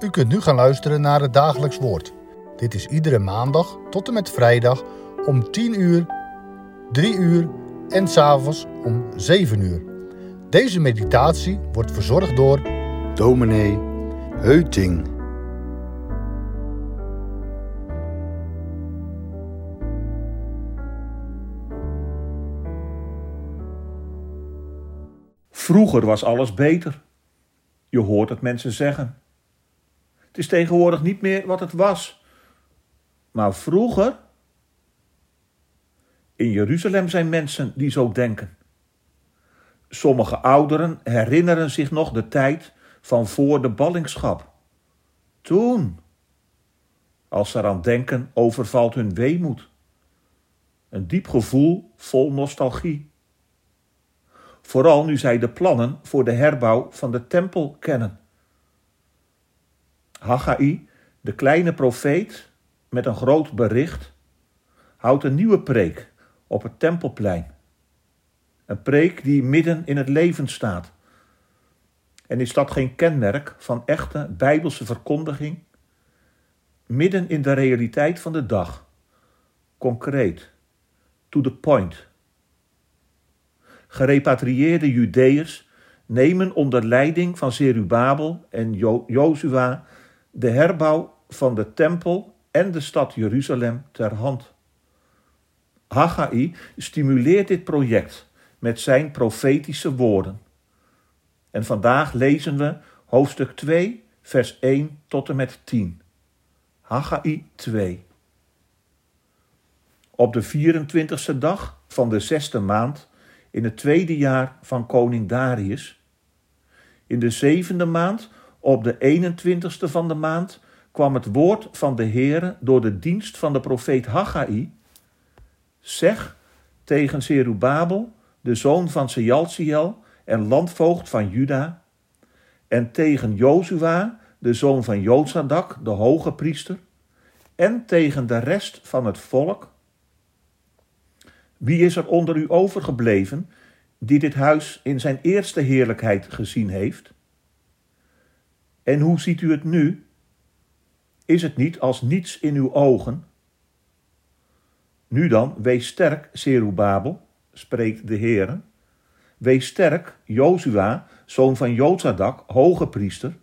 U kunt nu gaan luisteren naar het dagelijks woord. Dit is iedere maandag tot en met vrijdag om 10 uur, 3 uur en s'avonds om 7 uur. Deze meditatie wordt verzorgd door dominee Heuting. Vroeger was alles beter. Je hoort het mensen zeggen. Het is tegenwoordig niet meer wat het was. Maar vroeger. In Jeruzalem zijn mensen die zo denken. Sommige ouderen herinneren zich nog de tijd van voor de ballingschap. Toen. Als ze eraan denken, overvalt hun weemoed. Een diep gevoel vol nostalgie. Vooral nu zij de plannen voor de herbouw van de tempel kennen. Haggai, de kleine profeet met een groot bericht, houdt een nieuwe preek op het tempelplein. Een preek die midden in het leven staat. En is dat geen kenmerk van echte bijbelse verkondiging? Midden in de realiteit van de dag. Concreet. To the point. Gerepatrieerde Judeërs nemen onder leiding van Zerubabel en jo de herbouw van de tempel en de stad Jeruzalem ter hand. Haggai stimuleert dit project met zijn profetische woorden. En vandaag lezen we hoofdstuk 2, vers 1 tot en met 10. Haggai 2. Op de 24ste dag van de zesde maand in het tweede jaar van koning Darius. In de zevende maand, op de 21ste van de maand, kwam het woord van de Heere door de dienst van de profeet Haggai. Zeg tegen Zerubabel, de zoon van Sealtiel en landvoogd van Juda, en tegen Jozua, de zoon van Joodsadak, de hoge priester, en tegen de rest van het volk. Wie is er onder u overgebleven die dit huis in zijn eerste heerlijkheid gezien heeft? En hoe ziet u het nu? Is het niet als niets in uw ogen? Nu dan, wees sterk, Serubabel, spreekt de Heere. Wees sterk, Jozua, zoon van Joodsadak, hoge priester.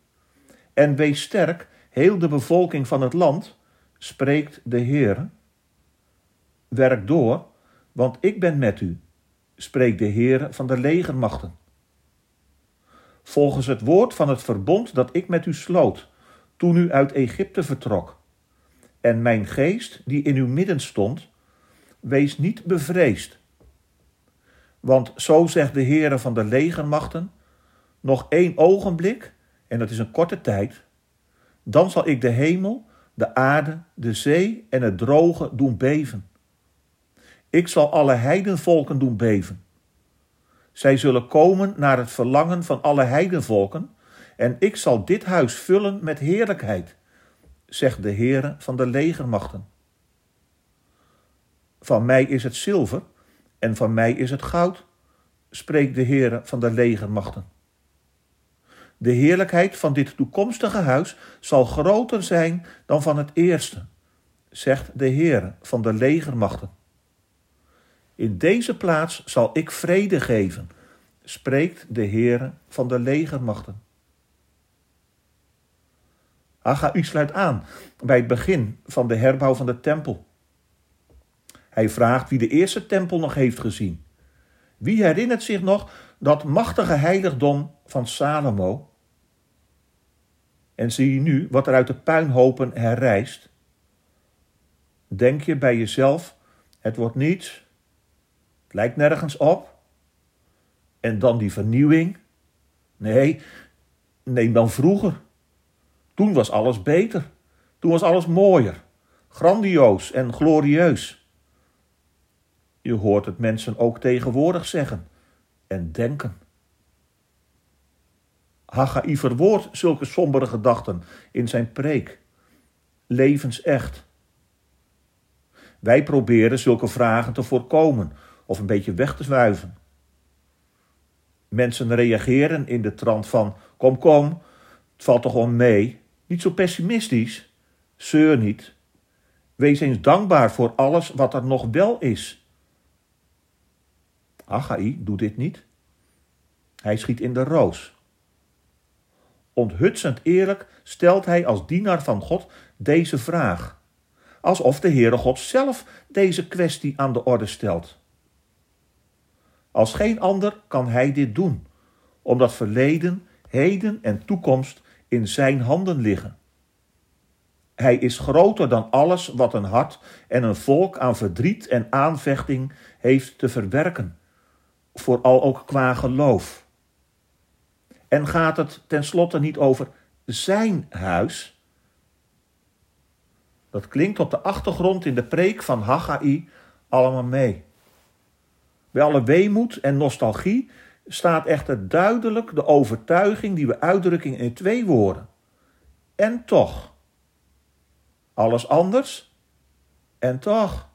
En wees sterk, heel de bevolking van het land, spreekt de Heere. Werk door, want ik ben met u, spreekt de Heere van de legermachten. Volgens het woord van het verbond dat ik met u sloot, toen u uit Egypte vertrok. En mijn geest, die in uw midden stond, wees niet bevreesd. Want zo zegt de Heere van de legermachten, nog één ogenblik, en dat is een korte tijd, dan zal ik de hemel, de aarde, de zee en het droge doen beven. Ik zal alle heidenvolken doen beven. Zij zullen komen naar het verlangen van alle heidenvolken, en ik zal dit huis vullen met heerlijkheid, zegt de Heere van de legermachten. Van mij is het zilver en van mij is het goud, spreekt de Heere van de legermachten. De heerlijkheid van dit toekomstige huis zal groter zijn dan van het eerste, zegt de Heere van de legermachten. In deze plaats zal ik vrede geven, spreekt de Heere van de legermachten. Haggai sluit aan bij het begin van de herbouw van de tempel. Hij vraagt wie de eerste tempel nog heeft gezien. Wie herinnert zich nog dat machtige heiligdom van Salomo? En zie je nu wat er uit de puinhopen herrijst? Denk je bij jezelf, het wordt niets, het lijkt nergens op? En dan die vernieuwing? Nee, neem dan vroeger. Toen was alles beter. Toen was alles mooier, grandioos en glorieus. Je hoort het mensen ook tegenwoordig zeggen en denken. Haggai verwoordt zulke sombere gedachten in zijn preek. Levensecht. Wij proberen zulke vragen te voorkomen of een beetje weg te wuiven. Mensen reageren in de trant van: kom, kom, het valt toch wel mee. Niet zo pessimistisch. Zeur niet. Wees eens dankbaar voor alles wat er nog wel is. Haggai doet dit niet. Hij schiet in de roos. Onthutsend eerlijk stelt hij als dienaar van God deze vraag, alsof de Heere God zelf deze kwestie aan de orde stelt. Als geen ander kan hij dit doen, omdat verleden, heden en toekomst in zijn handen liggen. Hij is groter dan alles wat een hart en een volk aan verdriet en aanvechting heeft te verwerken, vooral ook qua geloof. En gaat het tenslotte niet over zijn huis? Dat klinkt op de achtergrond in de preek van Haggai allemaal mee. Bij alle weemoed en nostalgie staat echter duidelijk de overtuiging die we uitdrukken in twee woorden. En toch. Alles anders? En toch.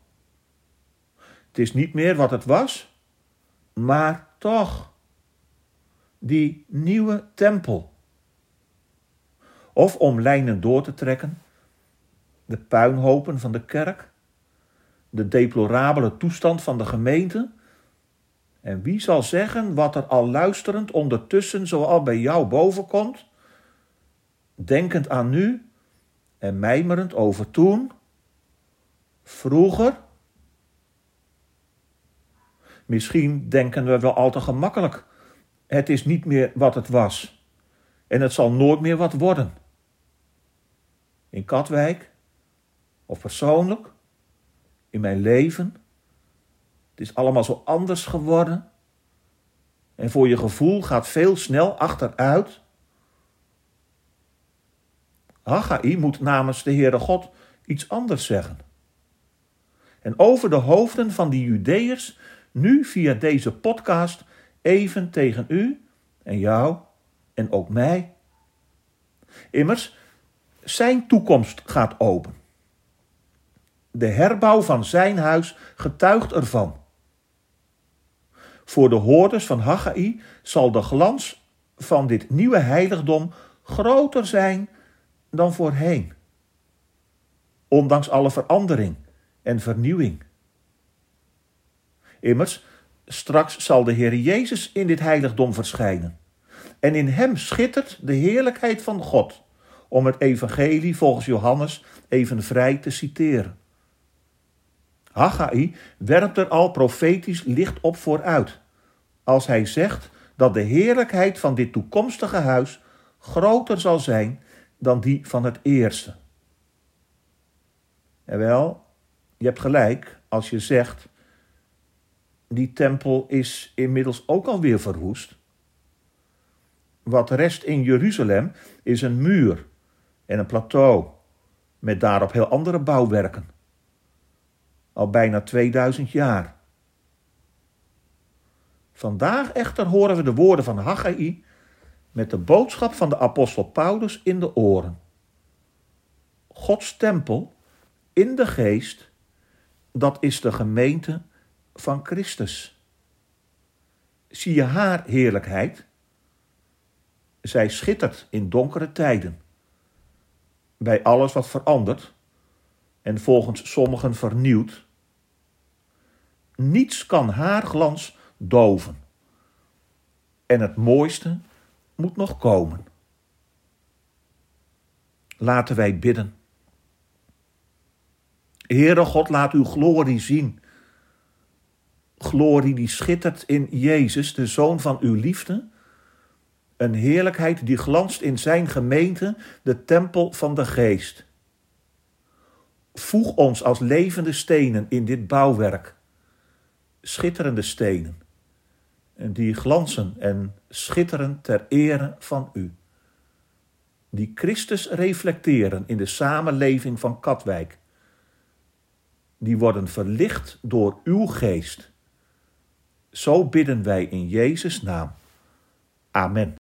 Het is niet meer wat het was, maar toch die nieuwe tempel. Of om lijnen door te trekken, de puinhopen van de kerk, de deplorabele toestand van de gemeente. En wie zal zeggen wat er al luisterend ondertussen zoal bij jou bovenkomt, denkend aan nu en mijmerend over toen, vroeger? Misschien denken we wel al te gemakkelijk het is niet meer wat het was. En het zal nooit meer wat worden. In Katwijk, of persoonlijk, in mijn leven. Is allemaal zo anders geworden. En voor je gevoel gaat veel snel achteruit. Haggai moet namens de Heere God iets anders zeggen. En over de hoofden van die Judeërs nu via deze podcast even tegen u en jou en ook mij. Immers, zijn toekomst gaat open. De herbouw van zijn huis getuigt ervan. Voor de hoorders van Haggai zal de glans van dit nieuwe heiligdom groter zijn dan voorheen. Ondanks alle verandering en vernieuwing. Immers, Straks zal de Heer Jezus in dit heiligdom verschijnen. En in hem schittert de heerlijkheid van God, om het evangelie volgens Johannes even vrij te citeren. Haggai werpt er al profetisch licht op vooruit, als hij zegt dat de heerlijkheid van dit toekomstige huis groter zal zijn dan die van het eerste. En wel, je hebt gelijk als je zegt die tempel is inmiddels ook alweer verwoest. Wat rest in Jeruzalem is een muur en een plateau met daarop heel andere bouwwerken. Al bijna 2000 jaar. Vandaag echter horen we de woorden van Haggai met de boodschap van de apostel Paulus in de oren. Gods tempel in de geest, dat is de gemeente van Christus. Zie je haar heerlijkheid? Zij schittert in donkere tijden. Bij alles wat verandert en volgens sommigen vernieuwd. Niets kan haar glans doven. En het mooiste moet nog komen. Laten wij bidden. Heere God, laat uw glorie zien glorie die schittert in Jezus, de Zoon van uw liefde. Een heerlijkheid die glanst in zijn gemeente, de tempel van de geest. Voeg ons als levende stenen in dit bouwwerk. Schitterende stenen. En die glansen en schitteren ter ere van u. Die Christus reflecteren in de samenleving van Katwijk. Die worden verlicht door uw geest zo bidden wij in Jezus' naam. Amen.